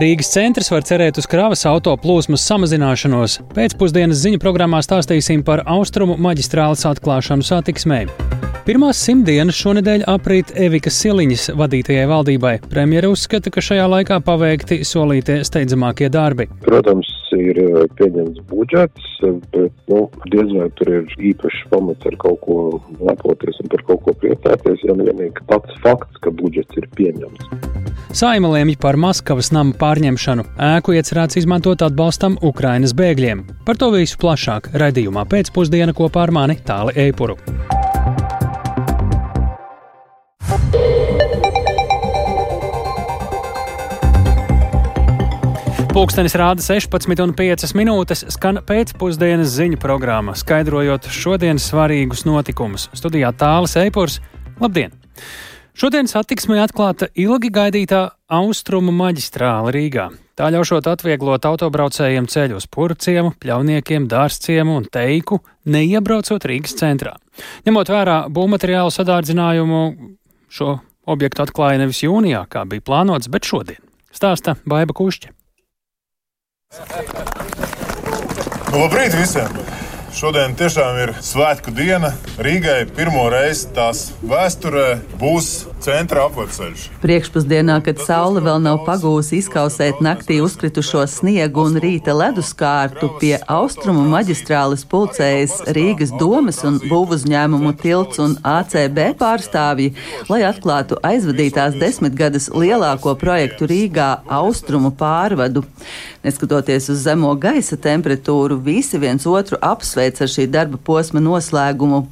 Rīgas centrs var cerēt uz kravas auto plūsmas samazināšanos. Pēcpusdienas ziņu programmā stāstīsim par austrumu maģistrāles atklāšanu satiksmē. Pirmās simtdienas šonadēļ aprīt Evikas Siliņas vadītajai valdībai. Premjera uzskata, ka šajā laikā paveikti solītie steidzamākie darbi. Protams, ir eh, pieņemts budžets, bet nu, diez vai tur ir īpašs pamats ar kaut ko lepoties un par kaut ko priecāties, ja vienīgi pats fakts, ka budžets ir pieņemts. Saima lēmj par Maskavas nama pārņemšanu. Ēku iecerēts izmantot atbalstam Ukrainas bēgļiem. Par to visu plašāk raidījumā pēcpusdiena kopā ar mani Tāli Eipuru. Pūkstens rāda 16,5 minūtes, skan pēcpusdienas ziņu programma, skaidrojot šodienas svarīgus notikumus. Studijā tālāk Eipors. Labdien! Šodien satiksmē atklāta ilgi gaidītā austrumu maģistrāla Rīgā. Tā ļaušot atvieglot autobraucējiem ceļu uz purciemu, pļauniekiem, dārzciemu un teiku, neiebraucot Rīgas centrā. Ņemot vērā būvmateriālu sadārdzinājumu, šo objektu atklāja nevis jūnijā, kā bija plānots, bet šodien. Stāsta Baiva Kušķa. Labrīt visiem! Šodien tiešām ir svētku diena. Rīgai pirmo reizi tās vēsturē būs centra apceļš. Priekšpusdienā, kad saule vēl nav pagūsi izkausēt naktī uzkritušo sniegu un rīta leduskārtu, pie austrumu maģistrāles pulcējas Rīgas domas un būvuzņēmumu tilts un ACB pārstāvji, lai atklātu aizvadītās desmitgades lielāko projektu Rīgā austrumu pārvadu. Neskatoties uz zemo gaisa temperatūru, visi viens otru apsveic ar šī darba posma noslēgumu.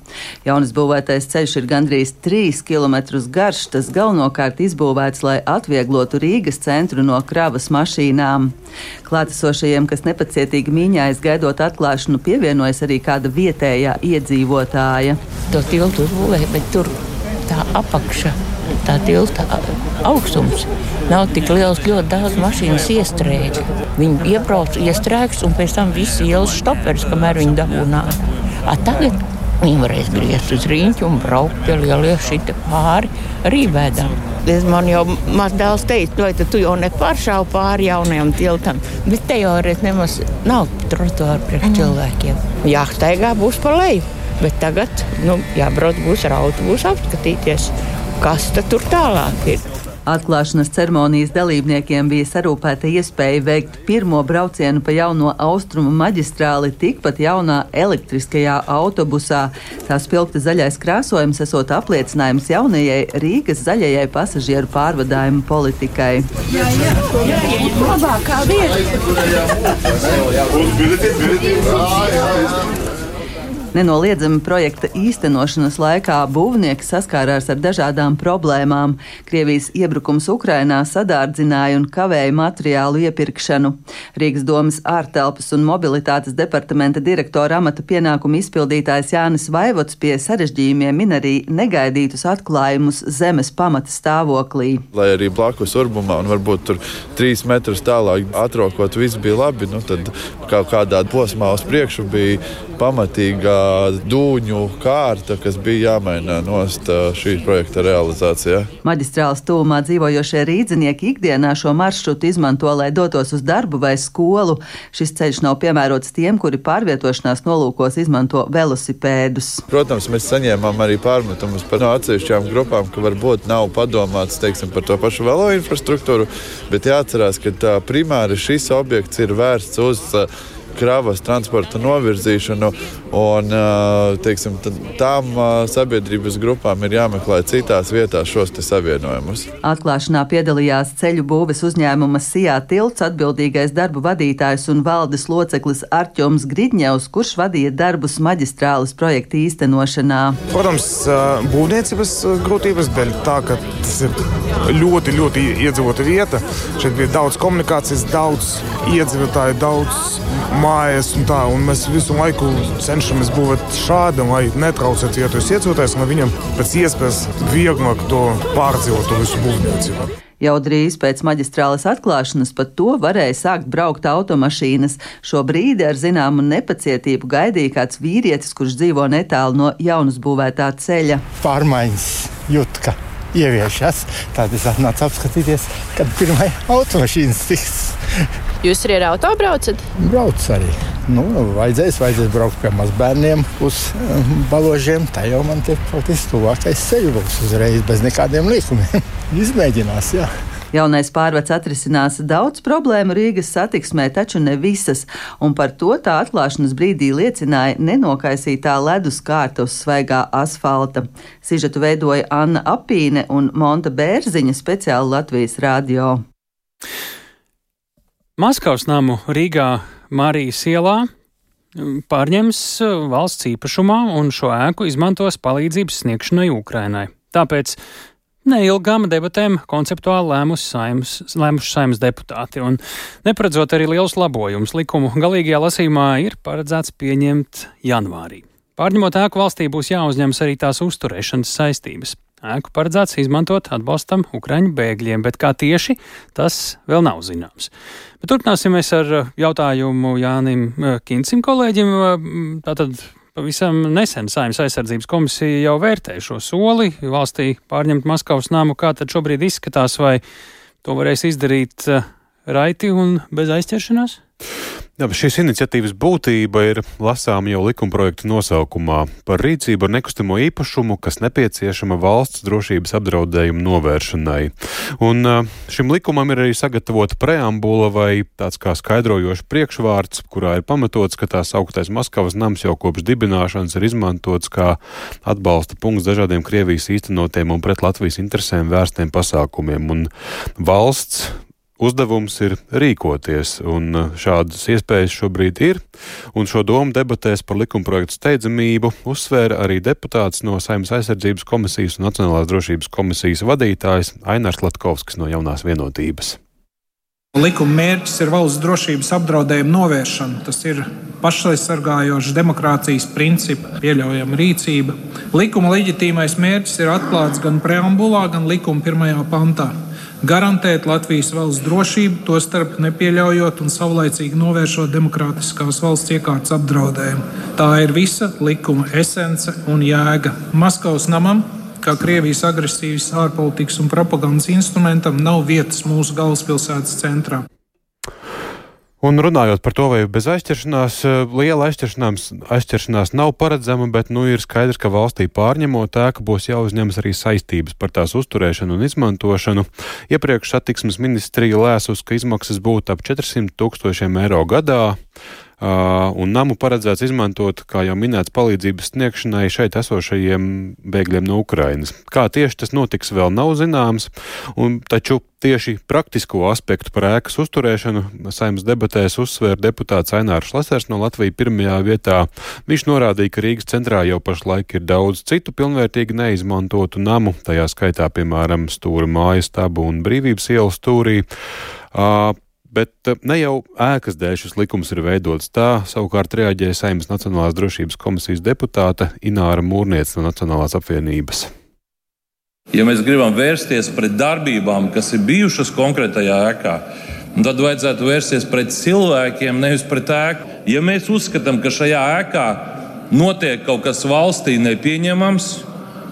Jaunas būvētais ceļš ir gandrīz 3 km garš, tas galvenokārt izbūvēts, lai atvieglotu Rīgas centru no kravas mašīnām. Klātesošajiem, kas nepacietīgi mīņājas gaidot atklāšanu, pievienojas arī kāda vietējā iedzīvotāja. To tiltu uzbūvēja, bet tur tā apakša tā tilta augstums nav tik liels, ļoti daudz mašīnas iestrēga. Viņi iebrauc, iestrēgs, un pēc tam viss ielas stoperis, kamēr viņi dabūnā. A tagad viņi varēs griezt uz rīņķu un braukt pie lieliem šita pāri rībēdām. Es man jau maz dēls teica, vai tu jau nepāršāvi pāri jaunajam tiltam, bet te jau reiz nemaz nav trotuāru priekš cilvēkiem. Jāstaigā būs pa leju, bet tagad nu, jābrauc būs ar autobusu apskatīties kas tur tālāk ir. Atklāšanas ceremonijas dalībniekiem bija sarūpēta iespēja veikt pirmo braucienu pa jauno austrumu maģistrāli tikpat jaunā elektriskajā autobusā. Tā spilgta zaļais krāsojums esot apliecinājums jaunajai Rīgas zaļajai pasažieru pārvadājumu politikai. Jā, jā, jā, jā, labākā vieta. Nenoliedzami projekta īstenošanas laikā būvnieki saskārās ar dažādām problēmām. Krievijas iebrukums Ukrainā sadārdzināja un kavēja materiālu iepirkšanu. Rīgas domas ārtelpas un mobilitātes departamenta direktora amata pienākumu izpildītājs Jānis Vaivots pie sarežģījumiem min arī negaidītus atklājumus zemes pamata stāvoklī. Lai arī blakus urbumā un varbūt tur trīs metrus tālāk atrokot, viss bija labi, nu tad kaut kādā posmā uz priekšu bija pamatīga dūņu kārta, kas bija jāmaina nost šī projekta realizācijā. Maģistrāls tūmā dzīvojošie rīdzinieki ikdienā šo maršrutu izmanto, lai dotos uz darbu vai skolu. Šis ceļš nav piemērots tiem, kuri pārvietošanās nolūkos izmanto velosipēdus. Protams, mēs saņēmām arī pārmetumus par no atsevišķām grupām, ka varbūt nav padomāts teiksim, par to pašu velo infrastruktūru, bet jāatcerās, ka primāri šis objekts ir vērsts uz kravas transporta novirzīšanu. Un, teiksim, tām sabiedrības grupām ir jāmeklē citās vietās šos savienojumus. Atklāšanā piedalījās ceļu būves uzņēmuma Sijā tilts atbildīgais darbu vadītājs un valdes loceklis Arķoms Gridņevs, kurš vadīja darbus maģistrāles projekta īstenošanā. Protams, būvniecības grūtības dēļ tā, ka tas ir ļoti, ļoti iedzīvota vieta. Šeit bija daudz komunikācijas, daudz iedzīvotāju, daudz mājas un tā. Un mēs visu laiku cenšamies būvēt šādi, lai netraucētu vietas iedzīvotājus, lai viņiem pēc iespējas vieglāk to pārdzīvot, to visu būvniecību. Jau drīz pēc maģistrāles atklāšanas pat to varēja sākt braukt automašīnas. Šo brīdi ar zināmu nepacietību gaidīja kāds vīrietis, kurš dzīvo netālu no jaunas būvētā ceļa. Pārmaiņas jūt, ka ieviešas. Tad es atnācu apskatīties, kad pirmā automašīna tiks. Jūs arī ar auto braucat? Braucu arī. Nu, vajadzēs, vajadzēs braukt pie mazbērniem uz um, baložiem. Tā jau man te faktiski tuvākais ceļš būs uzreiz bez nekādiem līkumiem. Izmēģinās, jā. Jaunais pārvads atrisinās daudz problēmu Rīgas satiksmē, taču ne visas, un par to tā atklāšanas brīdī liecināja nenokaisītā ledus kārta uz svaigā asfalta. Sižetu veidoja Anna Apīne un Monta Bērziņa speciāli Latvijas radio. Maskavas namu Rīgā Marijas ielā pārņems valsts īpašumā un šo ēku izmantos palīdzības sniegšanai Ukrainai. Tāpēc neilgām debatēm konceptuāli lēmuši saimas, lēmuši saimas deputāti, un neparedzot arī lielus labojumus, likumu galīgajā lasījumā ir paredzēts pieņemt janvārī. Pārņemot ēku valstī būs jāuzņemas arī tās uzturēšanas saistības. Ēku paredzēts izmantot atbalstam Ukraiņu bēgļiem, bet kā tieši tas vēl nav zināms. Bet turpināsim mēs ar jautājumu Jānim Kincim kolēģim. Tātad Pavisam nesen Saimnes aizsardzības komisija jau vērtēja šo soli valstī pārņemt Maskavas namu. Kā tad šobrīd izskatās, vai to varēs izdarīt eh, raiti un bez aizķeršanās? Jā, šīs iniciatīvas būtība ir lasāma jau likumprojekta nosaukumā par rīcību ar nekustamo īpašumu, kas nepieciešama valsts drošības apdraudējuma novēršanai. Un šim likumam ir arī sagatavota preambula vai tāds kā skaidrojošs priekšvārds, kurā ir pamatots, ka tās augtais Maskavas nams jau kopš dibināšanas ir izmantots kā atbalsta punkts dažādiem Krievijas īstenotiem un pret Latvijas interesēm vērstiem pasākumiem. Un valsts uzdevums ir rīkoties, un uh, šādas iespējas šobrīd ir. Un šo domu debatēs par likumprojektu steidzamību uzsvēra arī deputāts no Saimnes aizsardzības komisijas un Nacionālās drošības komisijas vadītājs Ainārs Latkovskis no Jaunās vienotības. Likuma mērķis ir valsts drošības apdraudējuma novēršana. Tas ir pašaizsargājošs demokrātijas principa pieļaujama rīcība. Likuma leģitīmais mērķis ir atklāts gan preambulā, gan likuma pirmajā pantā garantēt Latvijas valsts drošību, tostarp nepieļaujot un savlaicīgi novēršot demokrātiskās valsts iekārtas apdraudējumu. Tā ir visa likuma esence un jēga. Maskavas namam, kā Krievijas agresīvas ārpolitikas un propagandas instrumentam, nav vietas mūsu galvaspilsētas centrā. Un runājot par to, vai bez aizķeršanās, eh, liela aizķeršanās, aizķeršanās nav paredzama, bet nu ir skaidrs, ka valstī pārņemot ēku būs jāuzņemas arī saistības par tās uzturēšanu un izmantošanu. Iepriekš satiksmes ministrija lēsus, ka izmaksas būtu ap 400 tūkstošiem eiro gadā. Un namu paredzēts izmantot, kā jau minēts, palīdzības sniegšanai šeit esošajiem bēgļiem no Ukrainas. Kā tieši tas notiks, vēl nav zināms, un taču tieši praktisko aspektu par ēkas uzturēšanu saimnes debatēs uzsvēra deputāts Ainārs Lasers no Latvijas pirmajā vietā. Viņš norādīja, ka Rīgas centrā jau pašlaik ir daudz citu pilnvērtīgi neizmantotu namu, tajā skaitā, piemēram, stūra mājas tabu un brīvības ielas stūrī. Uh, Bet eh, ne jau ēkas dēļ šis likums ir veidots tā, savukārt reaģēja Saimnes Nacionālās drošības komisijas deputāte Ināra Mūrniece no Nacionālās apvienības. Ja mēs gribam vērsties pret darbībām, kas ir bijušas konkrētajā ēkā, tad vajadzētu vērsties pret cilvēkiem, nevis pret ēku. Ja mēs uzskatām, ka šajā ēkā notiek kaut kas valstī nepieņemams,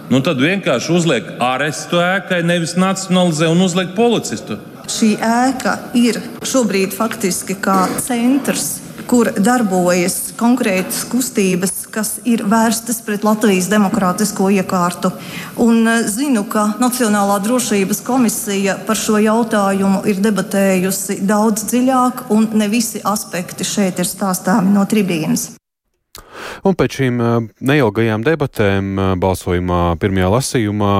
nu tad vienkārši uzliek arestu ēkai, nevis nacionalizē un uzliek policistu. Šī ēka ir šobrīd faktiski kā centrs kur darbojas konkrētas kustības, kas ir vērstas pret Latvijas demokrātisko iekārtu. Un eh, zinu, ka Nacionālā drošības komisija par šo jautājumu ir debatējusi daudz dziļāk, un ne visi aspekti šeit ir stāstāmi no tribīnas. Un pēc šīm eh, neilgajām debatēm eh, balsojumā pirmajā lasījumā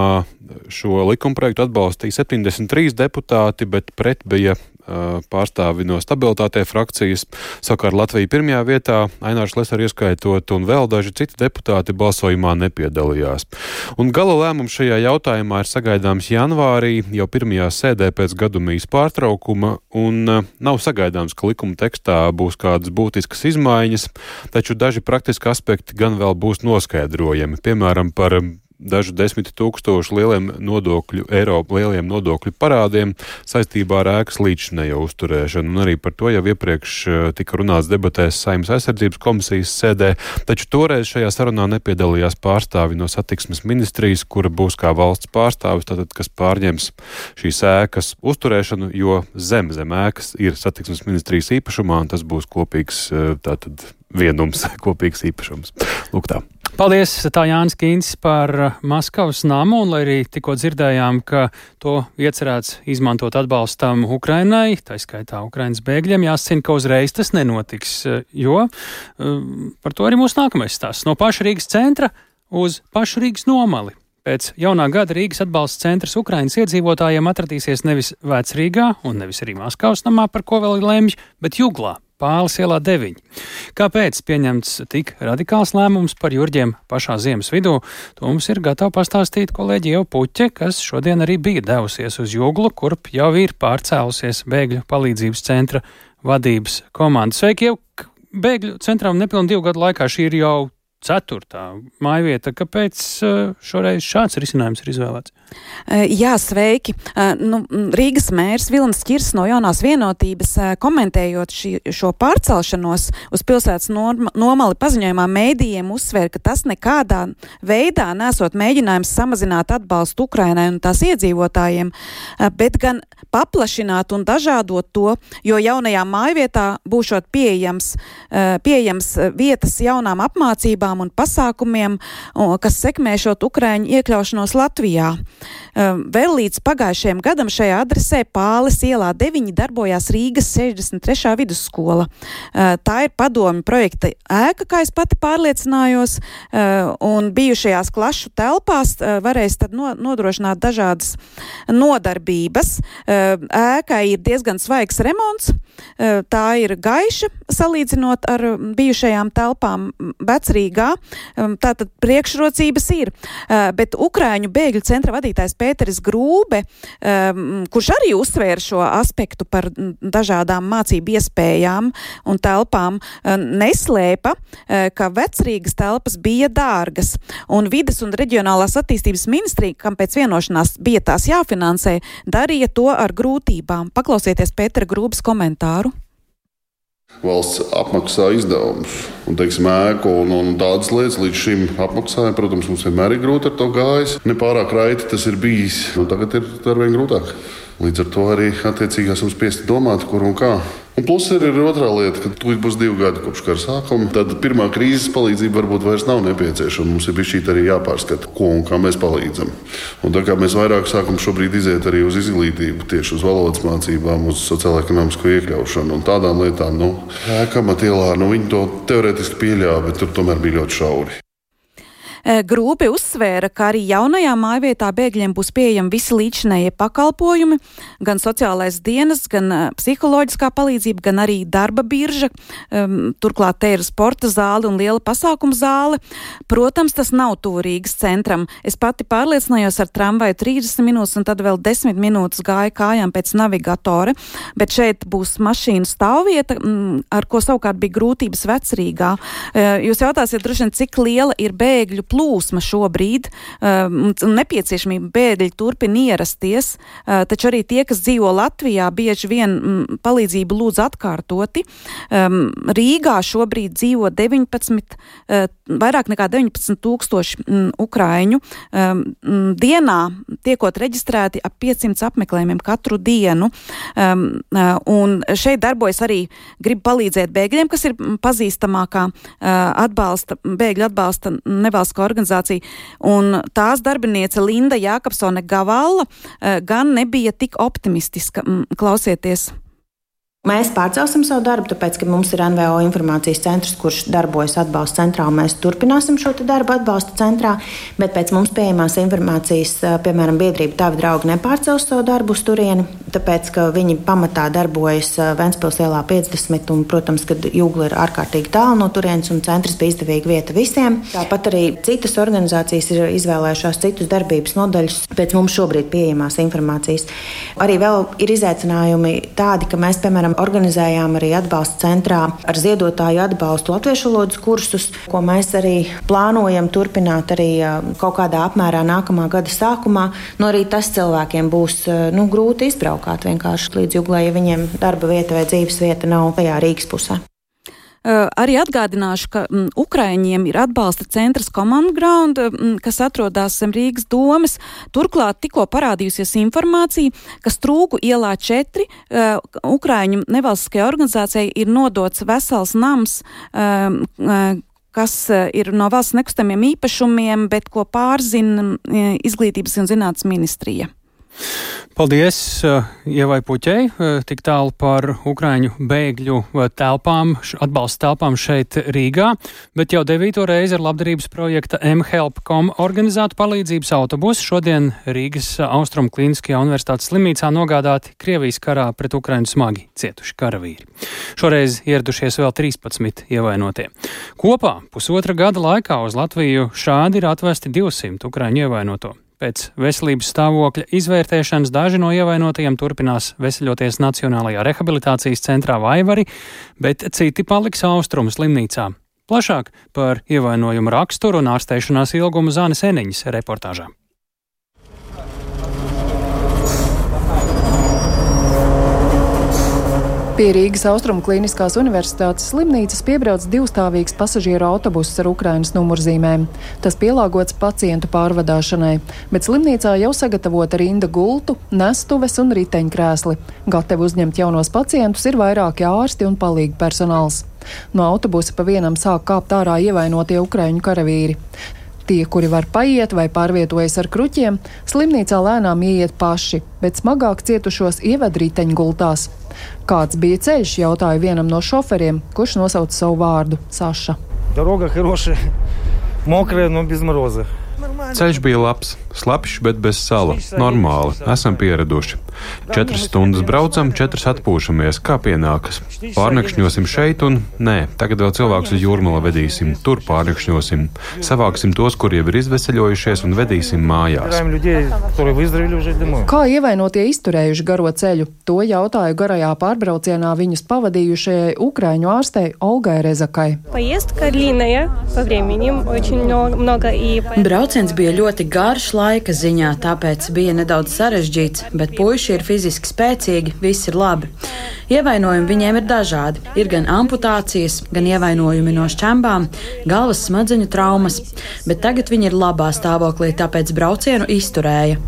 šo likumprojektu atbalstīja 73 deputāti, bet pret bija pārstāvi no stabilitātē frakcijas. Savukārt Latvija pirmajā vietā, Ainārs Lesar ieskaitot, un vēl daži citi deputāti balsojumā nepiedalījās. Un gala lēmums šajā jautājumā ir sagaidāms janvārī, jau pirmajā sēdē pēc gadumijas pārtraukuma, un nav sagaidāms, ka likuma tekstā būs kādas būtiskas izmaiņas, taču daži praktiski aspekti gan vēl būs noskaidrojami, piemēram, par dažu desmit tūkstošu lieliem nodokļu, eiro lieliem nodokļu parādiem saistībā ar ēkas līdzinējo uzturēšanu. Un arī par to jau iepriekš tika runāts debatēs Saimnes aizsardzības komisijas sēdē, taču toreiz šajā sarunā nepiedalījās pārstāvi no satiksmes ministrijas, kura būs kā valsts pārstāvis, tātad, kas pārņems šīs ēkas uzturēšanu, jo zem zem ēkas ir satiksmes ministrijas īpašumā, un tas būs kopīgs tātad vienums, kopīgs īpašums. Lūk tā. Paldies, tā Jānis Kīns par Maskavas namu, un lai arī tikko dzirdējām, ka to iecerēts izmantot atbalstam Ukrainai, tā skaitā Ukrainas bēgļiem, jāsacina, ka uzreiz tas nenotiks, jo par to arī mūsu nākamais stāsts. No paša Rīgas centra uz pašu Rīgas nomali. Pēc jaunā gada Rīgas atbalsta centrs Ukraiņas iedzīvotājiem atradīsies nevis Vecrīgā un nevis arī Maskavas namā, par ko vēl ir lemj, bet Juglā. Pāles ielā 9. Kāpēc pieņemts tik radikāls lēmums par jurģiem pašā ziemas vidū, to mums ir gatava pastāstīt kolēģi Jau Puķe, kas šodien arī bija devusies uz Juglu, kurp jau ir pārcēlusies bēgļu palīdzības centra vadības komanda. Sveiki, jau bēgļu centram nepilnu divu gadu laikā šī ir jau ceturtā mājvieta. Kāpēc eh, šoreiz šāds risinājums ir izvēlēts? Eh, jā, sveiki. Eh, nu, Rīgas mērs Vilnis Čirs no jaunās vienotības komentējot šī, šo pārcelšanos uz pilsētas nomali paziņojumā mēdījiem uzsver, ka tas nekādā veidā nesot mēģinājums samazināt atbalstu Ukrainai un tās iedzīvotājiem, bet gan paplašināt un dažādot to, jo jaunajā mājvietā būšot pieejams, pieejams vietas jaunām apmācībām programmām un pasākumiem, kas sekmēšot Ukraiņu iekļaušanos Latvijā. Ehm, vēl līdz pagājušajam gadam šajā adresē Pāles ielā 9 darbojās Rīgas 63. vidusskola. Ehm, tā ir padomju projekta ēka, kā es pati pārliecinājos, ehm, un bijušajās klašu telpās varēs tad nodrošināt dažādas nodarbības. Ēkai ir diezgan svaigs remonts, tā ir gaiša salīdzinot ar bijušajām telpām vecrīgā. Tātad priekšrocības ir, bet Ukraiņu bēgļu centra vadītājs Pēteris Grūbe, kurš arī uzsvēra šo aspektu par dažādām mācību iespējām un telpām, neslēpa, ka vecrīgas telpas bija dārgas. Un vides un reģionālās attīstības ministrija, kam pēc vienošanās bija tās jāfinansē, darīja to ar grūtībām. Paklausieties Pētera Grūbes komentāru. Valsts apmaksā izdevumus, un teiksim, ēku un, un tādas lietas līdz šim apmaksāja. Protams, mums vienmēr ir grūti ar to gājis. Nepārāk raiti tas ir bijis. Nu, tagad ir arvien grūtāk. Līdz ar to arī attiecīgi esam spiesti domāt, kur un kā. Un plus ir, ir otrā lieta, ka tūlīt būs divi gadi kopš kara sākuma. Tad pirmā krīzes palīdzība varbūt vairs nav nepieciešama. Mums ir bijis arī jāpārskata, ko un kā mēs palīdzam. Un tā kā mēs vairāk sākam šobrīd iziet arī uz izglītību, tieši uz valodas mācībām, uz sociālo-ekonomisko iekļaušanu un tādām lietām, nu, ēkamatilā, nu, viņi to teorētiski pieļāva, bet tur tomēr bija ļoti šauri. Eh, Grūpi uzsvēra, ka arī jaunajā mājvietā bēgļiem būs pieejami visi līdzinējie pakalpojumi, gan sociālais dienas, gan eh, psiholoģiskā palīdzība, gan arī darba birža. Turklāt te ir sporta zāle un liela pasākuma zāle. Protams, tas nav tuvu Rīgas centram. Es pati pārliecinājos ar tramvaju 30 minūtes un tad vēl 10 minūtes gāju kājām pēc navigatora, bet šeit būs mašīnu stāvvieta, ar ko savukārt bija grūtības vecrīgā. Uh, jūs jautāsiet, droši vien, cik liela ir bēgļu plūsma plūsma šobrīd um, un nepieciešamība bēgļi turpina ierasties, uh, taču arī tie, kas dzīvo Latvijā, bieži vien mm, palīdzību lūdz atkārtoti. Um, Rīgā šobrīd dzīvo 19, uh, vairāk nekā 19 tūkstoši mm, ukraiņu. Um, mm, dienā tiekot reģistrēti ap 500 apmeklējumiem katru dienu. Uh, un šeit darbojas arī grib palīdzēt bēgļiem, kas ir pazīstamākā atbalsta, bēgļu atbalsta nevalstiskā organizācija, un tās darbiniece Linda Jākapsone Gavalla eh, gan nebija tik optimistiska. Klausieties! Mēs pārcelsim savu darbu, tāpēc, ka mums ir NVO informācijas centrs, kurš darbojas atbalsta centrā, un mēs turpināsim šo darbu atbalsta centrā. Bet pēc mums pieejamās informācijas, piemēram, biedrība Tavi draugi nepārcels savu darbu uz turieni. tāpēc, ka viņi pamatā darbojas Ventspils ielā 50, un, protams, kad jūgla ir ārkārtīgi tālu no turienes, un centrs bija izdevīga vieta visiem. Tāpat arī citas organizācijas ir izvēlējušās citus darbības nodaļus pēc mums šobrīd pieejamās informācijas. Arī vēl ir izaicinājumi tādi, ka mēs, piemēram, organizējām arī atbalsta centrā ar ziedotāju atbalstu latviešu valodas kursus, ko mēs arī plānojam turpināt arī kaut kādā apmērā nākamā gada sākumā. Nu, arī tas cilvēkiem būs nu, grūti izbraukāt vienkārši līdz jūglē, ja viņiem darba vieta vai dzīves vieta nav tajā Rīgas pusē. Uh, arī atgādināšu, ka mm, Ukraiņiem ir atbalsta centrs Command Ground, mm, kas atrodas zem Rīgas domas. Turklāt tikko parādījusies informācija, ka Strūku ielā 4 uh, Ukraiņu nevalstiskajai organizācijai ir nodots vesels nams. Uh, uh, kas ir no valsts nekustamiem īpašumiem, bet ko pārzina Izglītības un zinātnes ministrija. Paldies uh, Ievai Puķei, uh, tik tālu par Ukraiņu bēgļu uh, telpām, atbalsta telpām šeit Rīgā, bet jau devīto reizi ar labdarības projekta mHelp.com organizētu palīdzības autobusu šodien Rīgas Austrum Klīniskajā universitātes slimnīcā nogādāti Krievijas karā pret Ukraiņu smagi cietuši karavīri. Šoreiz ieradušies vēl 13 ievainotie. Kopā pusotra gada laikā uz Latviju šādi ir atvesti 200 Ukraiņu ievainoto. Pēc veselības stāvokļa izvērtēšanas daži no ievainotajiem turpinās veseļoties Nacionālajā rehabilitācijas centrā Vaivari, bet citi paliks austrumu slimnīcā. Plašāk par ievainojumu raksturu un ārstēšanās ilgumu Zānes Eniņas reportāžā. Pie Rīgas Austrumu Kliniskās Universitātes slimnīcas piebrauc divstāvīgs pasažieru autobuss ar Ukrainas numurzīmēm. Tas pielāgots pacientu pārvadāšanai, bet slimnīcā jau sagatavota rinda gultu, nestuves un riteņkrēsli. Gatavi uzņemt jaunos pacientus ir vairāki ārsti un palīgi personāls. No autobusa pa vienam sāk kāpt ārā ievainotie ukraiņu karavīri. Tie, kuri var paiet vai pārvietojas ar kruķiem, slimnīcā lēnām ieiet paši, bet smagāk cietušos ieved riteņgultās. Kāds bija ceļš, jautāja vienam no šoferiem, kurš nosauca savu vārdu - Saša. Дорога хорошая, мокрая, но без мороза. Ceļš bija labs, slapjš, bet bez sala. Normāli, esam pieraduši. Četras stundas braucam, četras atpūšamies, kā pienākas. Pārnakšņosim šeit, un nē, tagad vēl cilvēks uz jūrmala vedīsim, tur pārnakšņosim. Savāksim tos, kur jau ir izveseļojušies, un vedīsim mājās. Kā ievainotie izturējuši garo ceļu? To jautāju garajā pārbraucienā viņus pavadījušajai Ukraiņu ārstei Olgai Rezakai. Brauc Brauciens bija ļoti garš laika ziņā, tāpēc bija nedaudz sarežģīts, bet puiši ir fiziski spēcīgi, viss ir labi. Ievainojumi viņiem ir dažādi. Ir gan amputācijas, gan ievainojumi no šķembām, galvas smadzeņu traumas, bet tagad viņi ir labā stāvoklī, tāpēc braucienu izturēja.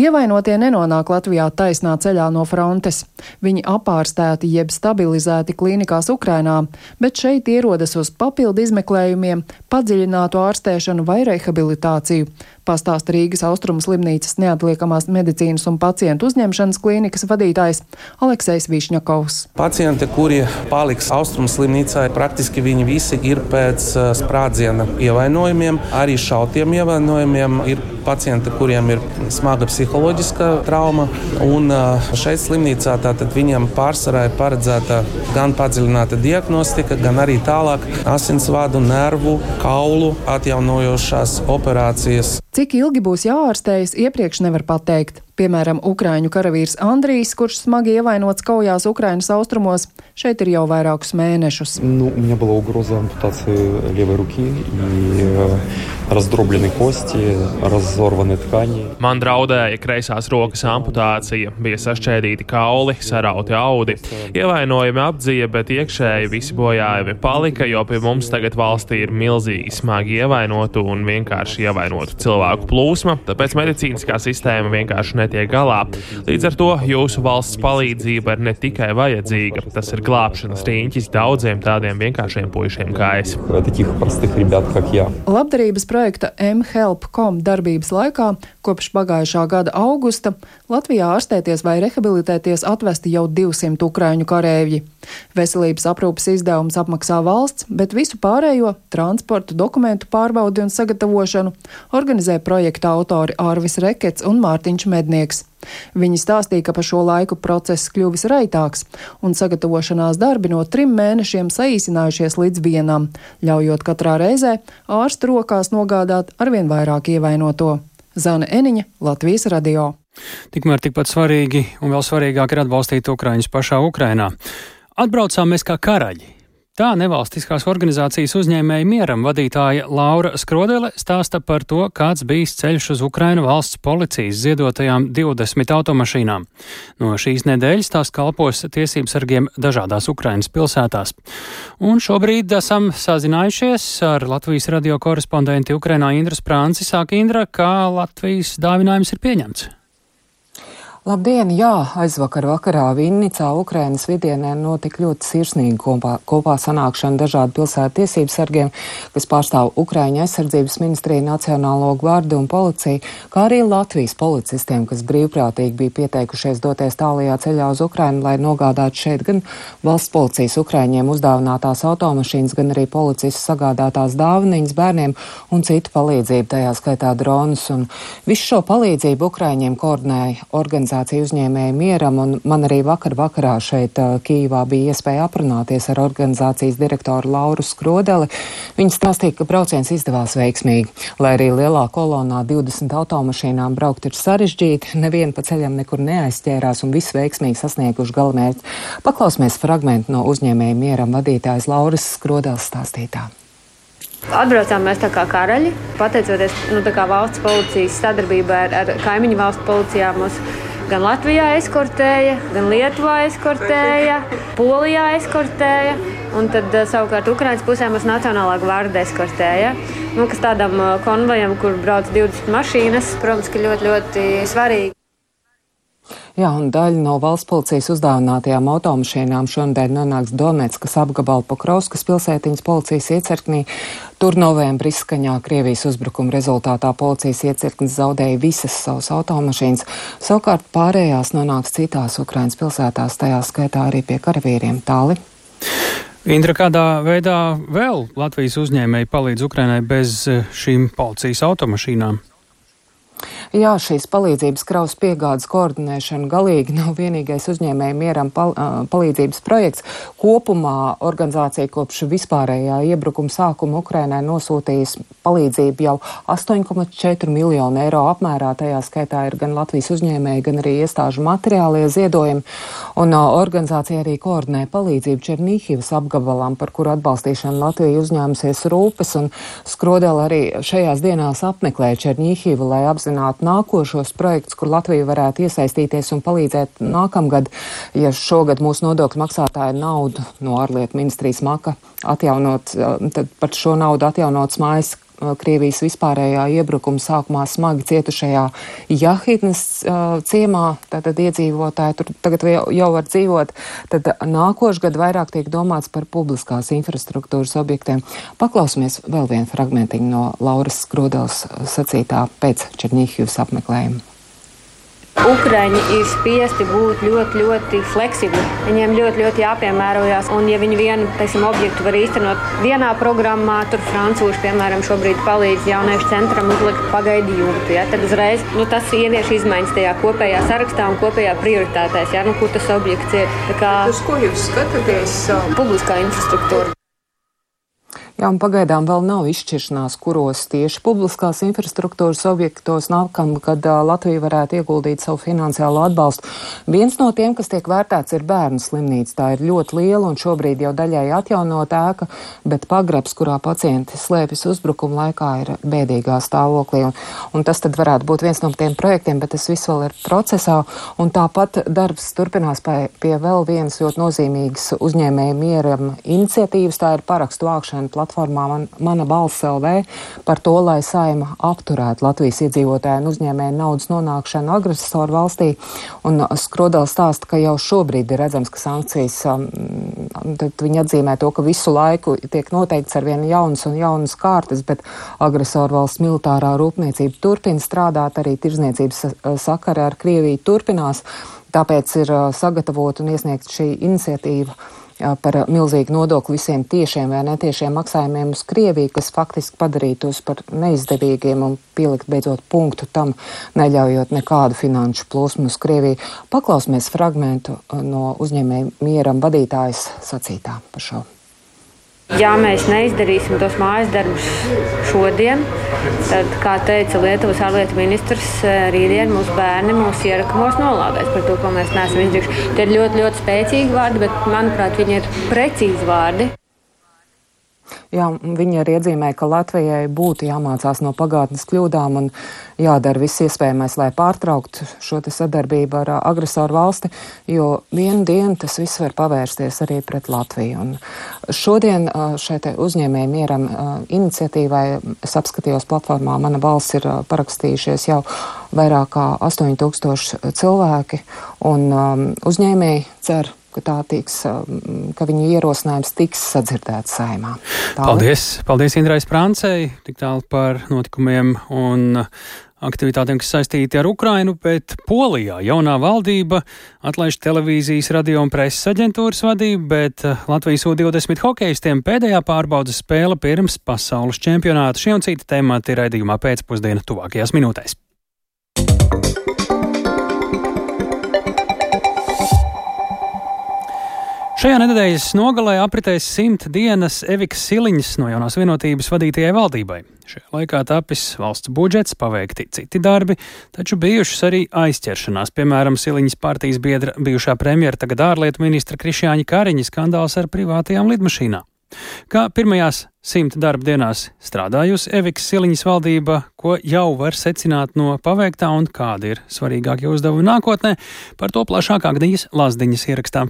Ievainotie nenonāk Latvijā taisnā ceļā no frontes. Viņi apārstēti jeb stabilizēti klīnikās Ukrainā, bet šeit ierodas uz papildu izmeklējumiem, padziļinātu ārstēšanu vai rehabilitāciju pastāsta Rīgas Austrumu slimnīcas neatliekamās medicīnas un pacientu uzņemšanas klīnikas vadītājs Aleksejs Višņakovs. Pacienti, kuri paliks Austrumu slimnīcā, praktiski viņi visi ir pēc uh, sprādziena ievainojumiem, arī šautiem ievainojumiem. Ir pacienti, kuriem ir smaga psiholoģiska trauma, un šeit slimnīcā tātad viņiem pārsvarā ir paredzēta gan padziļināta diagnostika, gan arī tālāk asinsvadu, nervu, kaulu atjaunojošās operācijas. Cik ilgi būs jāārstējas, iepriekš nevar pateikt. Piemēram, Ukrāņu karavīrs Andrijs, kurš smagi ievainots kaujās Ukrainas austrumos, šeit ir jau vairākus mēnešus. Nu, раздроблены кости, разорваны ткани. Man draudēja kreisās rokas amputācija, bija sašķēdīti kauli, sarauti audi. Ievainojumi apdzīja, bet iekšēji visi bojājumi palika, jo pie mums tagad valstī ir milzīgi smagi ievainotu un vienkārši ievainotu cilvēku plūsma, tāpēc medicīniskā sistēma vienkārši netiek galā. Līdz ar to jūsu valsts palīdzība ir ne tikai vajadzīga, tas ir glābšanas rīņķis daudziem tādiem vienkāršiem puišiem kā es. Labdarības projekta mHelp.com darbības laikā Kopš pagājušā gada augusta Latvijā ārstēties vai rehabilitēties atvesti jau 200 ukraiņu karēvji. Veselības aprūpas izdevums apmaksā valsts, bet visu pārējo - transportu, dokumentu pārbaudi un sagatavošanu - organizē projekta autori Ārvis Rekets un Mārtiņš Mednieks. Viņi stāstīja, ka pa šo laiku process kļuvis raitāks, un sagatavošanās darbi no trim mēnešiem saīsinājušies līdz vienam, ļaujot katrā reizē ārstu rokās nogādāt arvien vairāk ievainoto. Zana Eniņa, Latvijas radio. Tikmēr tikpat svarīgi un vēl svarīgāk ir atbalstīt Ukraiņus pašā Ukrainā. Atbraucām mēs kā karaļi. Tā nevalstiskās organizācijas uzņēmēja mieram vadītāja Laura Skrodele stāsta par to, kāds bijis ceļš uz Ukrainu valsts policijas ziedotajām 20 automašīnām. No šīs nedēļas tās kalpos tiesības sargiem dažādās Ukrainas pilsētās. Un šobrīd esam sazinājušies ar Latvijas radio korespondenti Ukrainā Indra Sprānci. Sāk Indra, kā Latvijas dāvinājums ir pieņemts. Labdien! Jā, aizvakar vakarā Vinnicā, Ukrainas vidienē notika ļoti sirsnīga kopā, kopā sanākšana dažādu pilsētu tiesību sargiem, kas pārstāv Ukraiņa aizsardzības ministriju, Nacionālo gvardu un policiju, kā arī Latvijas policistiem, kas brīvprātīgi bija pieteikušies doties tālajā ceļā uz Ukrainu, lai nogādātu šeit gan valsts policijas Ukraiņiem uzdāvinātās automašīnas, gan arī policistu sagādātās dāvaniņas bērniem un citu palīdzību, tajā skaitā dronus. Un visu šo palīdzību Ukraiņiem koordinēja organizācija organizācija uzņēmēja mieram, un man arī vakar vakarā šeit Kīvā bija iespēja aprunāties ar organizācijas direktoru Lauru Skrodeli. Viņa stāstīja, ka brauciens izdevās veiksmīgi, lai arī lielā kolonā 20 automašīnām braukt ir sarežģīti, neviena pa ceļam nekur neaizķērās un viss veiksmīgi sasnieguši galamērķi. Paklausīsimies fragmentu no uzņēmēja mieram vadītājas Lauras Skrodeles stāstītā. Atbraucām mēs kā karaļi, pateicoties nu, valsts policijas sadarbībai ar, ar kaimiņu valstu policijām. Mums Gan Latvijā eskortēja, gan Lietuvā eskortēja, Polijā eskortēja. Un tad eh, savukārt Ukraiņas pusē mums Nacionālā gvārda eskortēja. Nu, kas tādam eh, konvojam, kur brauc 20 mašīnas, protams, ka ļoti, ļoti svarīgi. Jā, un daļa no valsts policijas uzdāvinātajām automašīnām šonadēļ nonāks Donetskas apgabala Pokrovskas pilsētiņas policijas iecirknī. Tur novembrī izskaņā Krievijas uzbrukuma rezultātā policijas iecirknis zaudēja visas savas automašīnas, savukārt pārējās nonāks citās Ukrainas pilsētās, tajā skaitā arī pie karavīriem tāli. Indra, kādā veidā vēl Latvijas uzņēmēji palīdz Ukrainai bez eh, šīm policijas automašīnām? Jā, šīs palīdzības kravas piegādes koordinēšana galīgi nav vienīgais uzņēmēju mieram pal palīdzības projekts. Kopumā organizācija kopš vispārējā iebrukuma sākuma Ukrainai nosūtījusi palīdzību jau 8,4 miljonu eiro apmērā. Tajā skaitā ir gan Latvijas uzņēmēji, gan arī iestāžu materiālie ziedojumi. Un uh, organizācija arī koordinē palīdzību Černīhivas apgabalam, par kuru atbalstīšanu Latvija uzņēmusies rūpes. Un Skrodela arī šajās dienās apmeklē Černīhivu, lai apzinātu nākošos projektus, kur Latvija varētu iesaistīties un palīdzēt nākamgad, ja šogad mūsu nodokļu maksātāja naudu no ārlietu ministrijas maka atjaunot, tad par šo naudu atjaunots mājas Krievijas vispārējā iebrukuma sākumā smagi cietušajā Jahidnes uh, ciemā, tātad iedzīvotāji tur tagad jau, jau var dzīvot, tad nākošgad vairāk tiek domāts par publiskās infrastruktūras objektiem. Paklausīsimies vēl vienu fragmentiņu no Lauras Skrodels sacītā pēc Černīhivas apmeklējuma. Ukrāņi ir spiesti būt ļoti, ļoti fleksibli. Viņiem ļoti, ļoti jāpiemērojas. Un, ja viņi vienu teiksim, objektu var īstenot vienā programmā, tur francūži, piemēram, šobrīd palīdz jauniešu centram uzlikt pagaidu jumtu, ja, tad uzreiz nu, tas ievieš izmaiņas tajā kopējā sarakstā un kopējā prioritātēs, ja, nu, kur tas objekts ir. Kā, Uz ko jūs skatāties? Publiskā infrastruktūra. Jā, un pagaidām vēl nav izšķiršanās, kuros tieši publiskās infrastruktūras objektos nākamgad Latvija varētu ieguldīt savu finansiālo atbalstu. Viens no tiem, kas tiek vērtēts, ir bērnu slimnīca. Tā ir ļoti liela un šobrīd jau daļai atjaunot ēka, bet pagrabs, kurā pacienti slēpjas uzbrukuma laikā, ir bēdīgā stāvoklī. Un, un tas tad varētu būt viens no tiem projektiem, bet tas viss vēl ir procesā. Un tāpat darbs turpinās pie, pie vēl vienas ļoti nozīmīgas uzņēmēja mieram iniciatīvas. Tā ir parakstu vākšana platformā man, Mana balss LV par to, lai saima apturētu Latvijas iedzīvotāju un uzņēmēju naudas nonākšanu agresoru valstī. Un Skrodēls stāsta, ka jau šobrīd ir redzams, ka sankcijas um, tad viņi atzīmē to, ka visu laiku tiek noteikts ar vien jaunas un jaunas kārtas, bet agresoru valsts militārā rūpniecība turpina strādāt, arī tirzniecības sakara ar Krieviju turpinās, tāpēc ir sagatavot un iesniegt šī iniciatīva par milzīgu nodokli visiem tiešiem vai netiešiem maksājumiem uz Krieviju, kas faktiski padarītos par neizdevīgiem un pielikt beidzot punktu tam, neļaujot nekādu finanšu plūsmu uz Krieviju. Paklausīsimies fragmentu no uzņēmēja mieram vadītājas sacītā par šo. Ja mēs neizdarīsim tos mājas darbus šodien, tad, kā teica Lietuvas ārlietu ministrs, rītdien mūsu bērni mūsu ierakumos nolādēs par to, ko mēs neesam izdarījuši. Tie ir ļoti, ļoti spēcīgi vārdi, bet, manuprāt, viņi ir precīzi vārdi. Jā, viņi arī iezīmē, ka Latvijai būtu jāmācās no pagātnes kļūdām un jādara viss iespējamais, lai pārtrauktu šo sadarbību ar agresoru valsti, jo vienu dienu tas viss var pavērsties arī pret Latviju. Un šodien šai uzņēmēju mieram iniciatīvai es apskatījos platformā, mana balss ir parakstījušies jau vairāk kā 8000 cilvēki, un um, uzņēmēji cer ka tiks, um, ka viņu ierosinājums tiks sadzirdēts saimā. Tālāk. Paldies! Paldies Indrai Sprancei, tik tālu par notikumiem un aktivitātēm, kas saistīti ar Ukrainu, bet Polijā jaunā valdība atlaiž televīzijas, radio un preses aģentūras vadību, bet uh, Latvijas U20 hokeistiem pēdējā pārbaudas spēle pirms pasaules čempionāta. Šie un citi temati raidījumā pēcpusdiena tuvākajās minūtēs. Šajā nedēļas nogalē apritēs simt dienas Evikas Siliņas no jaunās vienotības vadītajai valdībai. Šajā laikā tapis valsts budžets, paveikti citi darbi, taču bijušas arī aizķeršanās, piemēram, Siliņas partijas biedra bijušā premjera, tagad ārlietu ministra Krišjāņa Kariņa skandāls ar privātajām lidmašīnām. Kā pirmajās simt darba dienās strādājusi Evikas Siliņas valdība, ko jau var secināt no paveiktā un kādi ir svarīgākie uzdevumi nākotnē, par to plašāk Agnijas Lazdiņas ierakstā.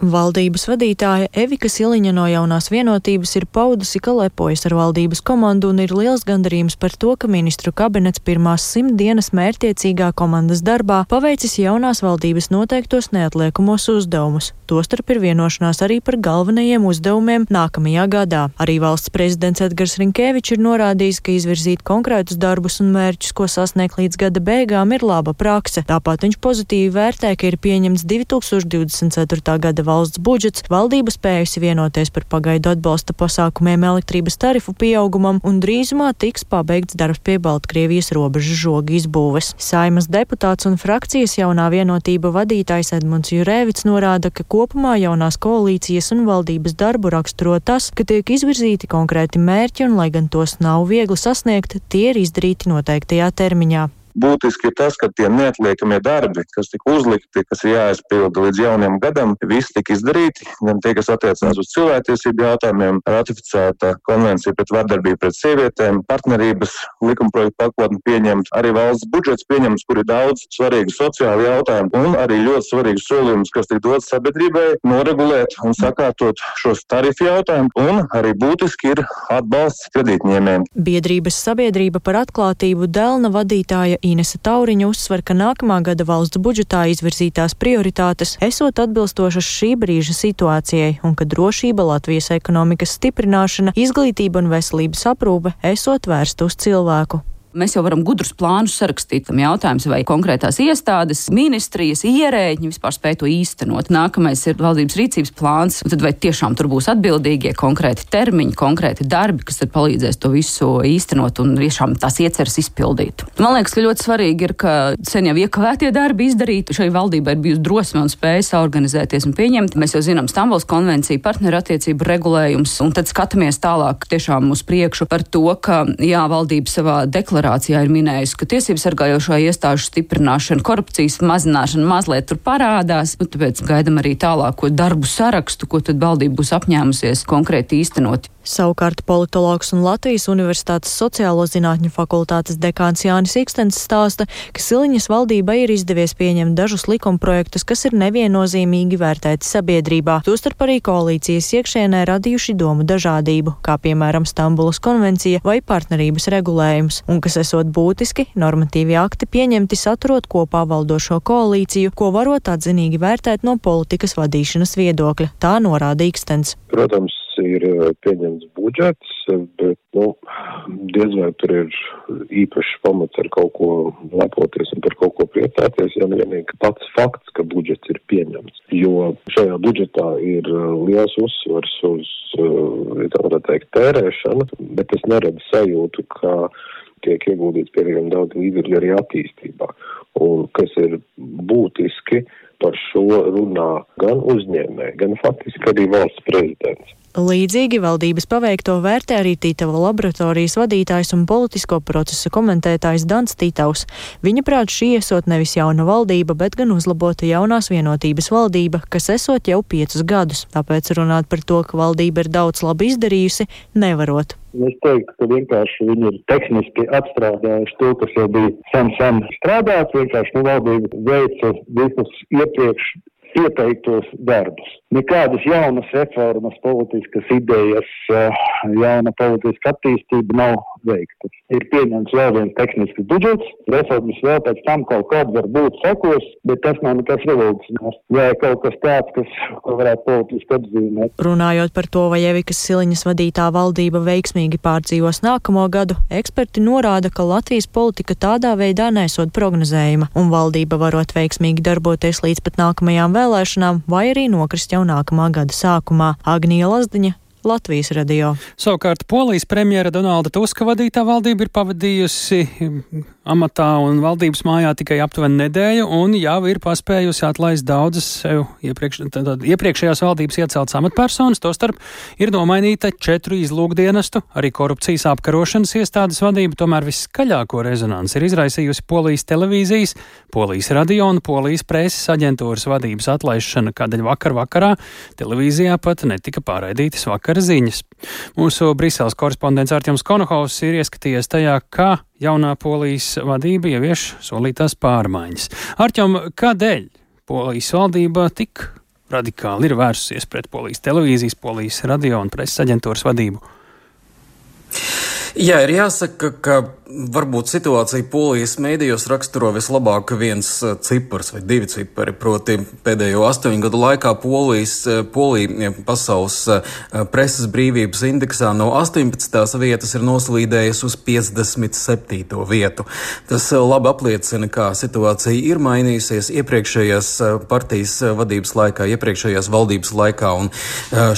Valdības vadītāja Evika Siliņa no jaunās vienotības ir paudusi, ka lepojas ar valdības komandu un ir liels gandarījums par to, ka ministru kabinets pirmās simt dienas mērķiecīgā komandas darbā paveicis jaunās valdības noteiktos neatliekamos uzdevumus. Tostarp ir vienošanās arī par galvenajiem uzdevumiem nākamajā gadā. Arī valsts prezidents Edgars Rinkēvičs ir norādījis, ka izvirzīt konkrētus darbus un mērķus, ko sasniegt līdz gada beigām, ir laba prakse. Tāpat viņš pozitīvi vērtē, ka ir pieņemts 2024. gada valsts budžets, valdība spējusi vienoties par pagaidu atbalsta pasākumiem elektrības tarifu pieaugumam un drīzumā tiks pabeigts darbs pie Baltkrievijas robežas žoga izbūves. Saimas deputāts un frakcijas jaunā vienotība vadītājs Edmunds Jurēvits norāda, ka kopumā jaunās koalīcijas un valdības darbu raksturo tas, ka tiek izvirzīti konkrēti mērķi un, lai gan tos nav viegli sasniegt, tie ir izdarīti noteiktajā termiņā. Būtiski ir tas, ka tie neatliekamie darbi, kas tika uzlikti, kas ir jāizpilda līdz jaunajam gadam, visi tika izdarīti. Gan tie, kas attiecās uz cilvēktiesību jautājumiem, ratificēta konvencija pret vardarbību pret sievietēm, partnerības likumprojektu pakotni pieņemts, arī valsts budžets pieņemts, kur ir daudz svarīgu sociālu jautājumu un arī ļoti svarīgus solījumus, kas tika dots sabiedrībai, noregulēt un sakārtot šos tarifu jautājumus, un arī būtiski ir atbalsts kredītņēmējiem. Biedrības sabiedrība par atklātību Delna vadītāja Inese Tauriņa uzsver, ka nākamā gada valsts budžetā izvirzītās prioritātes esot atbilstošas šī brīža situācijai un ka drošība, Latvijas ekonomikas stiprināšana, izglītība un veselības aprūpe esot vērsta uz cilvēku. Mēs jau varam gudrus plānus sarakstīt. Tam jautājums, vai konkrētās iestādes, ministrijas, ierēģi vispār spēj to īstenot. Nākamais ir valdības rīcības plāns, un tad vai tiešām tur būs atbildīgie konkrēti termiņi, konkrēti darbi, kas tad palīdzēs to visu īstenot un tiešām tās ieceras izpildīt. Man liekas, ka ļoti svarīgi ir, ka sen jau iekavētie darbi izdarīti. Šai valdībai ir bijusi drosme un spēja saorganizēties un pieņemt. Mēs jau zinām Stambuls konvenciju, partnerattiecību regulējums, un tad skatāmies tālāk tiešām uz priekšu par to, ka jā, valdība savā deklarācijā deklarācijā ir minējusi, ka tiesību sargājošo iestāžu stiprināšana, korupcijas mazināšana mazliet tur parādās. Nu, tāpēc gaidām arī tālāko darbu sarakstu, ko tad valdība būs apņēmusies konkrēti īstenot. Savukārt politologs un Latvijas Universitātes sociālo zinātņu fakultātes dekāns Jānis Ikstens stāsta, ka Siliņas valdībai ir izdevies pieņemt dažus likumprojektus, kas ir neviennozīmīgi vērtēti sabiedrībā, tostarp arī koalīcijas iekšēnē radījuši domu dažādību, kā piemēram Stambulas konvencija vai partnerības regulējums, un kas esot būtiski, normatīvi akti pieņemti saturot kopā valdošo koalīciju, ko varot atzinīgi vērtēt no politikas vadīšanas viedokļa, tā norāda Ikstens. Protams, ir eh, pieņemts budžets, bet nu, diez vai tur ir īpašs pamats ar kaut ko lepoties un par kaut ko priecāties, ja vienīgi pats fakts, ka budžets ir pieņemts. Jo šajā budžetā ir eh, liels uzsvars uz, eh, tā varētu teikt, tērēšanu, bet es neredzu sajūtu, ka tiek ieguldīts pietiekami daudz līdzekļu arī attīstībā. Un kas ir būtiski, par šo runā gan uzņēmēji, gan faktiski arī valsts prezidents. Līdzīgi valdības paveikto vērtē arī Tītava laboratorijas vadītājs un politisko procesu komentētājs Dans Tītavs. Viņa prāt šī esot nevis jauna valdība, bet gan uzlabota jaunās vienotības valdība, kas esot jau piecus gadus. Tāpēc runāt par to, ka valdība ir daudz labi izdarījusi, nevarot. Es teiktu, ka vienkārši viņi ir tehniski atstrādājuši to, kas jau bija sen, sen strādāts. Vienkārši nu, valdība veica visus iepriekš ieteiktos darbus. Nekādas jaunas reformas, politiskas idejas, eh, jauna politiska attīstība nav veikta. Ir pieņemts vēl viens tehnisks budžets, reformas vēl pēc tam kaut kāda var būt sekos, bet tas nav nekas revolucionārs. Vai kaut kas tāds, kas varētu politiski apzīmēt. Runājot par to, vai Evikas Siliņas vadītā valdība veiksmīgi pārdzīvos nākamo gadu, eksperti norāda, ka Latvijas politika tādā veidā nesot prognozējuma, un valdība varot veiksmīgi darboties līdz pat nākamajām vēlēšanām, vai arī nokrist jau nākamā gada sākumā. Agnija Lazdiņa Latvijas radio. Savukārt Polijas premjera Donalda Tuska vadītā valdība ir pavadījusi amatā un valdības mājā tikai aptuveni nedēļu, un jau ir paspējusi atlaist daudzas sev iepriekš, tad, iepriekšējās valdības ieceltas amatpersonas. Tostarp ir nomainīta četru izlūkdienestu, arī korupcijas apkarošanas iestādes vadība, tomēr viskaļāko rezonanci ir izraisījusi Polijas televīzijas, Polijas radio un Polijas preses aģentūras vadības atlaišana, kādēļ vakar vakarā televīzijā pat netika pārraidītas vakara ziņas. Mūsu Briseles korespondents Artjums Konohovs ir ieskatījies tajā, kā jaunā polijas vadība ievieš solītās pārmaiņas. Arķom, kādēļ polijas valdība tik radikāli ir vērsusies pret polijas televīzijas, polijas radio un preses aģentūras vadību? Jā, ir jāsaka, ka varbūt situācija polijas mēdījos raksturo vislabāk viens eh, cipars vai divi cipari. Proti, pēdējo astoņu gadu laikā polijas, eh, polija pasaules eh, preses brīvības indeksā no 18. vietas ir noslīdējusi uz 57. vietu. Tas labi apliecina, kā situācija ir mainījusies iepriekšējās partijas vadības laikā, iepriekšējās valdības laikā, un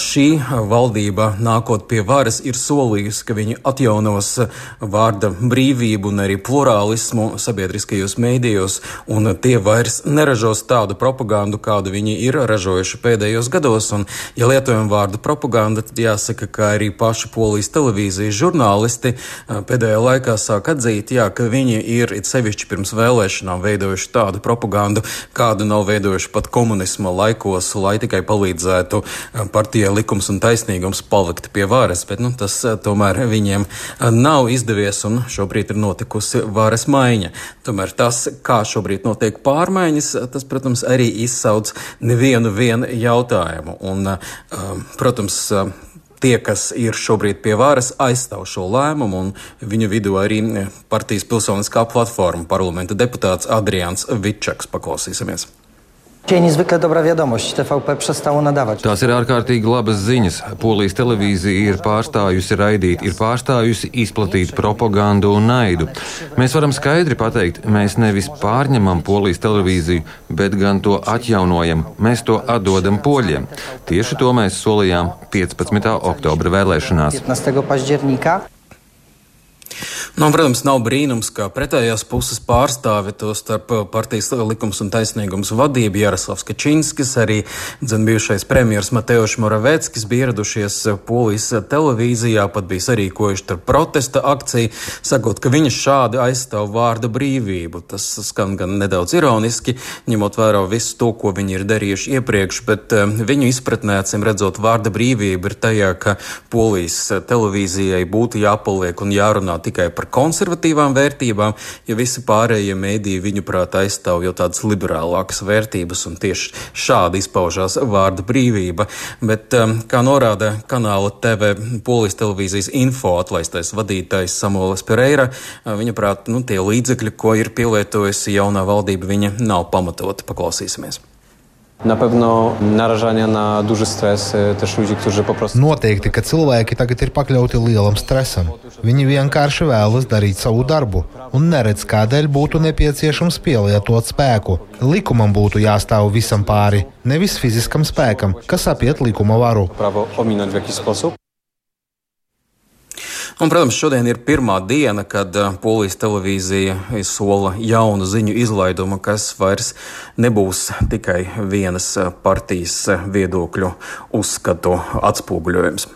šī valdība nākot pie varas ir solījusi, ka viņi atjaunos vārda brīvību brīvību un arī plurālismu sabiedriskajos mēdījos, un tie vairs neražos tādu propagandu, kādu viņi ir ražojuši pēdējos gados. Un, ja lietojam vārdu propaganda, tad jāsaka, ka arī paši polijas televīzijas žurnālisti pēdējā laikā sāk atzīt, jā, ka viņi ir it sevišķi pirms vēlēšanām veidojuši tādu propagandu, kādu nav veidojuši pat komunisma laikos, lai tikai palīdzētu partijai likums un taisnīgums palikt pie varas. Bet nu, tas tomēr viņiem nav izdevies, un šobrīd šobrīd ir notikusi varas maiņa. Tomēr tas, kā šobrīd notiek pārmaiņas, tas, protams, arī izsauc nevienu jautājumu. Un, um, protams, tie, kas ir šobrīd pie varas, aizstāv šo lēmumu, un viņu vidū arī partijas pilsoniskā platforma parlamenta deputāts Adrians Vitčaks. Paklausīsimies! Tās ir ārkārtīgi labas ziņas. Polijas televīzija ir pārstājusi raidīt, ir pārstājusi izplatīt propagandu un naidu. Mēs varam skaidri pateikt, mēs nevis pārņemam Polijas televīziju, bet gan to atjaunojam. Mēs to atdodam poļiem. Tieši to mēs solījām 15. oktobra vēlēšanās. Nu, protams, nav brīnums, ka pretējās puses pārstāvi to starp partijas likums un taisnīgums vadību Jaroslavs Kačinskis, arī bijušais premjers Mateuš Moraveckis bija ieradušies Polijas televīzijā, pat bija sarīkojuši protesta akciju, sakot, ka viņi šādi aizstāv vārda brīvību. Tas skan gan nedaudz ironiski, ņemot vērā visu to, ko viņi ir darījuši iepriekš, bet uh, viņu izpratnē, acīm redzot, vārda brīvība ir tajā, ka Polijas televīzijai būtu jāpaliek un jārunā tikai par konservatīvām vērtībām, ja visi pārējie mēdīji viņuprāt aizstāv jau tādas liberālākas vērtības, un tieši šādi izpaužās vārda brīvība. Bet, um, kā norāda kanāla TV Polijas televīzijas info atlaistais vadītājs Samuēlis Pereira, uh, viņa prāt, nu, tie līdzekļi, ko ir pielietojusi jaunā valdība, viņa nav pamatoti. Paklausīsimies. Na pewno narażania na duży stres też ludzi, którzy po prostu. Noteikti, ka cilvēki tagad ir pakļauti lielam stresam. Viņi vienkārši vēlas darīt savu darbu un neredz, kādēļ būtu nepieciešams pielietot spēku. Likumam būtu jāstāv visam pāri, nevis fiziskam spēkam, kas apiet likuma varu. Jakiś sposób. Un, protams, šodien ir pirmā diena, kad uh, polijas televīzija sola jaunu ziņu izlaidumu, kas vairs nebūs tikai vienas uh, partijas uh, viedokļu uzskatu atspoguļojums.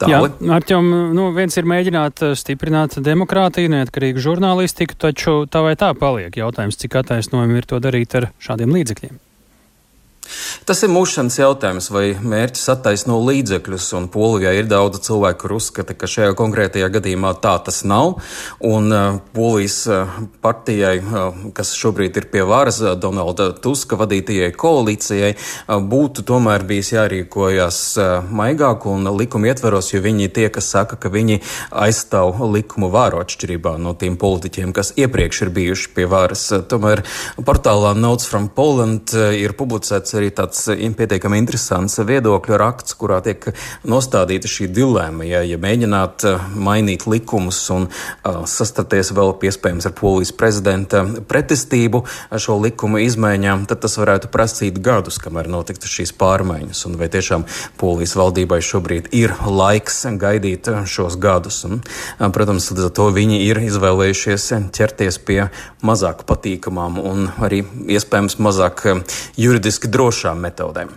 Tāli. Jā, Arķom, nu, viens ir mēģināt stiprināt demokrātiju, neatkarīgu žurnālistiku, taču tā vai tā paliek jautājums, cik attaisnojumi ir to darīt ar šādiem līdzekļiem. Tas ir mūšanas jautājums, vai mērķis attaisno līdzekļus, un Polijā ir daudz cilvēku, kur uzskata, ka šajā konkrētajā gadījumā tā tas nav, un uh, Polijas uh, partijai, uh, kas šobrīd ir pie varas, Donalda Tuska vadītajai koalīcijai, būtu tomēr bijis jārīkojas maigāk un likuma ietveros, jo viņi tie, kas saka, ka viņi aizstāv likumu vāru atšķirībā no tiem politiķiem, kas iepriekš ir bijuši pie varas. Tomēr portālā Notes from Poland ir publicēts arī tāds eh, pietiekami interesants viedokļu raksts, kurā tiek nostādīta šī dilēma. Ja, ja mēģināt eh, mainīt likumus un uh, sastapties vēl iespējams ar polijas prezidenta pretestību šo likumu izmaiņām, tad tas varētu prasīt gadus, kamēr notiktu šīs pārmaiņas. Un vai tiešām polijas valdībai šobrīd ir laiks gaidīt šos gadus? Un, protams, līdz ar to viņi ir izvēlējušies ķerties pie mazāk patīkamām un arī iespējams mazāk juridiski drošām metodēm.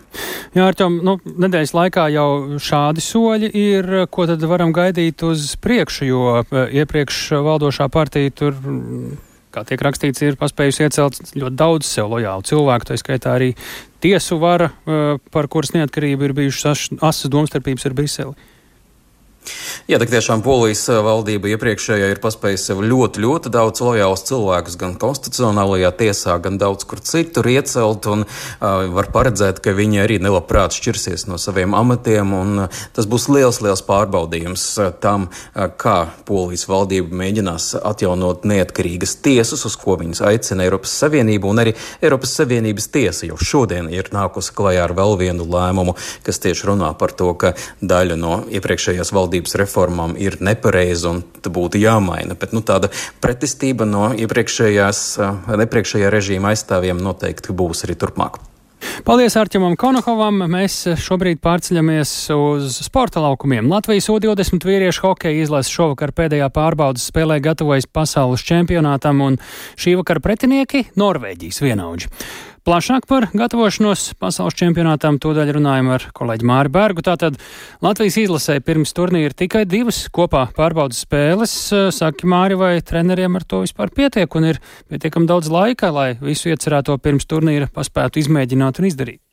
Jā, Arķom, nu, nedēļas laikā jau šādi soļi ir, ko tad varam gaidīt uz priekšu, jo eh, iepriekš valdošā partija tur kā tiek rakstīts, ir paspējusi iecelt ļoti daudz sev lojālu cilvēku, tā skaitā arī tiesu vara, eh, par kuras neatkarību ir bijušas asas domstarpības ar Briseli. Jā, tā tiešām polijas eh, valdība iepriekšējā ir paspējusi sev ļoti, ļoti daudz lojālus cilvēkus gan konstitucionālajā tiesā, gan daudz kur citur iecelt, un uh, var paredzēt, ka viņi arī nelabprāt šķirsies no saviem amatiem, un uh, tas būs liels, liels pārbaudījums uh, tam, uh, kā polijas valdība mēģinās atjaunot neatkarīgas tiesas, uz ko viņas aicina Eiropas Savienību, un arī Eiropas Savienības tiesa. Jau šodien ir nākusi klajā ar vēl vienu lēmumu, kas tieši runā par to, ka daļa no iepriekšējās valdības valdības reformām ir nepareiza un būtu jāmaina. Bet nu, tāda pretestība no iepriekšējās, nepriekšējā režīma aizstāvjiem noteikti būs arī turpmāk. Paldies Arčamam Konokovam. Mēs šobrīd pārceļamies uz sporta laukumiem. Latvijas U20 vīriešu hokeja izlase šovakar pēdējā pārbaudas spēlē gatavojas pasaules čempionātam, un šī vakara pretinieki - Norvēģijas vienaudži. Plašāk par gatavošanos pasaules čempionātam tūdaļ runājam ar kolēģi Māri Bergu. Tātad Latvijas izlasē pirms turnīra tikai divas kopā pārbaudas spēles. Saki Māri, vai treneriem ar to vispār pietiek un ir pietiekami daudz laika, lai visu iecerēto pirms turnīra paspētu izmēģināt un izdarīt?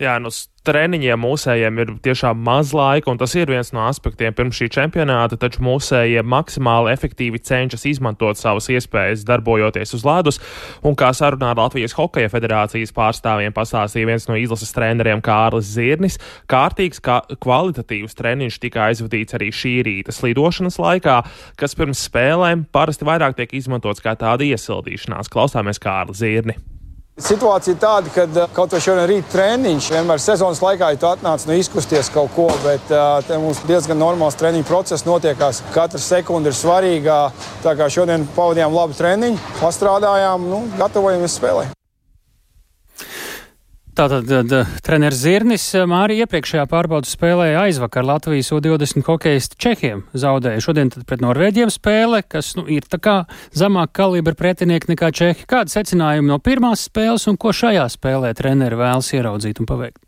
Jā, nu, treniņiem mūsējiem ir tiešām maz laika, un tas ir viens no aspektiem pirms šī čempionāta, taču mūsējie maksimāli efektīvi cenšas izmantot savas iespējas, darbojoties uz ledus, un kā sarunā ar Latvijas Hokeja federācijas pārstāvjiem pastāstīja viens no izlases treneriem Kārlis Zirnis, kārtīgs, kā kvalitatīvs treniņš tika aizvadīts arī šī rīta slidošanas laikā, kas pirms spēlēm parasti vairāk tiek izmantots kā tāda iesildīšanās. Klausāmies Kārli Zirni. Situācija ir tāda, ka eh, kaut vai šodien rīt treniņš, vienmēr sezonas laikā, ja tu atnāc no izkusties kaut ko, bet uh, te mums diezgan normāls treniņu process notiekās. Katra sekunde ir svarīga. Tā kā šodien pavadījām labu treniņu, pastrādājām, nu, gatavojamies spēlēt. Tātad treneris Zirnis Mārija iepriekšējā pārbaudas spēlē aizvakar Latvijas U20 hokeistu Čehiem zaudēja. Šodien pret Norvēģiem spēle, kas nu, ir tā kā zemāk kalibra pretinieki nekā Čehi. Kādi secinājumi no pirmās spēles un ko šajā spēlē treneri vēlas ieraudzīt un paveikt?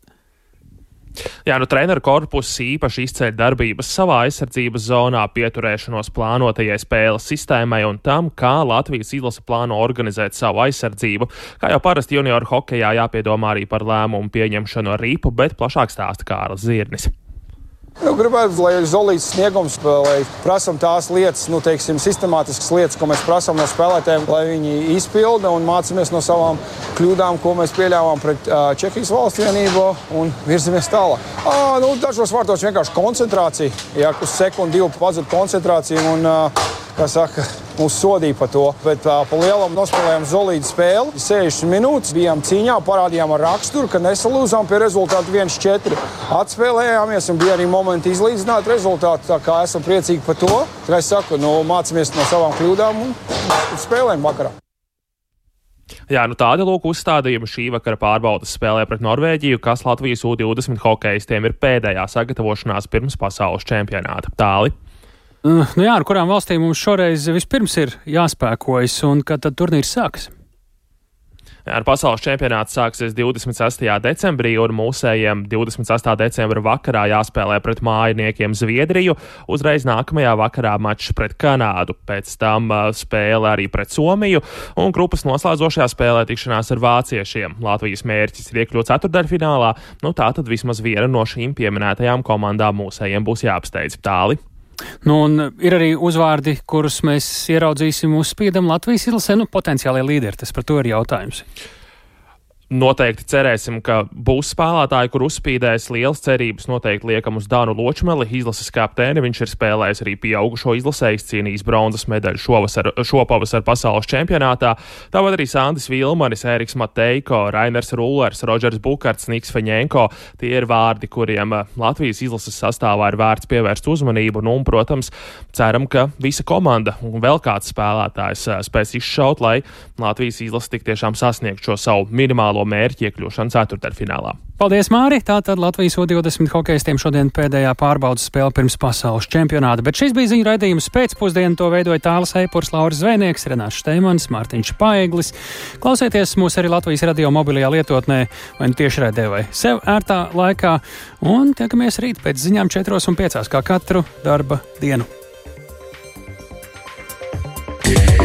Jā, nu treneru korpus īpaši izceļ darbības savā aizsardzības zonā, pieturēšanos plānotajai spēles sistēmai un tam, kā Latvijas izlase plāno organizēt savu aizsardzību. Kā jau parasti junioru hokejā jāpiedomā arī par lēmumu pieņemšanu ar ripu, bet plašāk stāsta Kārlis Zirnis. Nu, gribētu, lai ir zelīts sniegums, lai prasām tās lietas, nu, teiksim, sistemātiskas lietas, ko mēs prasām no spēlētājiem, lai viņi izpilda un mācāmies no savām kļūdām, ko mēs pieļāvām pret uh, Čehijas valsts vienību un virzamies tālāk. Uh, nu, dažos vārdos vienkārši koncentrācija, ja uz sekundi, divu pazud koncentrāciju. Un, uh, kā saka, mūs sodīja par to. Bet uh, pa lielam nospēlējām zelītu spēli. 60 minūtes bijām cīņā, parādījām ar raksturu, ka nesalūzām pie rezultātu 1-4. Atspēlējāmies un bija arī momenti izlīdzināt rezultātu. Tā kā esam priecīgi par to. Kā es saku, nu, mācāmies no savām kļūdām un spēlējam vakarā. Jā, nu tāda lūk uzstādījuma šī vakara pārbaudas spēlē pret Norvēģiju, kas Latvijas U20 hokeistiem ir pēdējā sagatavošanās pirms pasaules čempionāta. Tāli. Uh, nu jā, ar kurām valstīm mums šoreiz vispirms ir jāspēkojas un kad tad turnīrs sāksies? Ar pasaules čempionātu sāksies 26. decembrī, un mūsējiem 28. decembra vakarā jāspēlē pret mājiniekiem Zviedriju. Uzreiz nākamajā vakarā mačs pret Kanādu, pēc tam uh, spēle arī pret Somiju, un grupas noslēdzošajā spēlē tikšanās ar vāciešiem. Latvijas mērķis ir iekļūt ceturdaļfinālā, nu tā tad vismaz viena no šīm pieminētajām komandām mūsējiem būs jāapsteidz tāli. Nu, ir arī uzvārdi, kurus mēs ieraudzīsim uz spiedam Latvijas izlasē, nu, potenciālie līderi. Tas par to ir jautājums. Noteikti cerēsim, ka būs spēlētāji, kur uzspīdēs lielas cerības. Noteikti liekam uz Dānu Ločmeli, izlases kapteini. Viņš ir spēlējis arī pieaugušo izlasē, izcīnījis bronzas medaļu šovasar, šopavasar pasaules čempionātā. Tāpat arī Sandis Vilmanis, Eriks Mateiko, Rainers Rullers, Rodžers Bukarts, Niks Feņēnko. Tie ir vārdi, kuriem eh, Latvijas izlases sastāvā ir vērts pievērst uzmanību. Nu, un, protams, ceram, ka visa komanda un vēl kāds spēlētājs eh, spēs izšaut, lai Latvijas izlase tik tiešām sasniegtu šo savu minimālo mērķi iekļūšanu ceturtdaļfinālā. Paldies, Māri! Tātad Latvijas O20 hokeistiem šodien pēdējā pārbaudas spēle pirms pasaules čempionāta, bet šis bija ziņu raidījums pēcpusdienu. To veidoja Tāls Eipurs, Lauris Zvēnieks, Renāts Šteimans, Mārtiņš Paeglis. Klausieties mūs arī Latvijas radio mobilajā lietotnē, vai nu tiešraidē, vai sev ērtā laikā, un tiekamies rīt pēc ziņām 4 un 5 kā katru darba dienu. Yeah.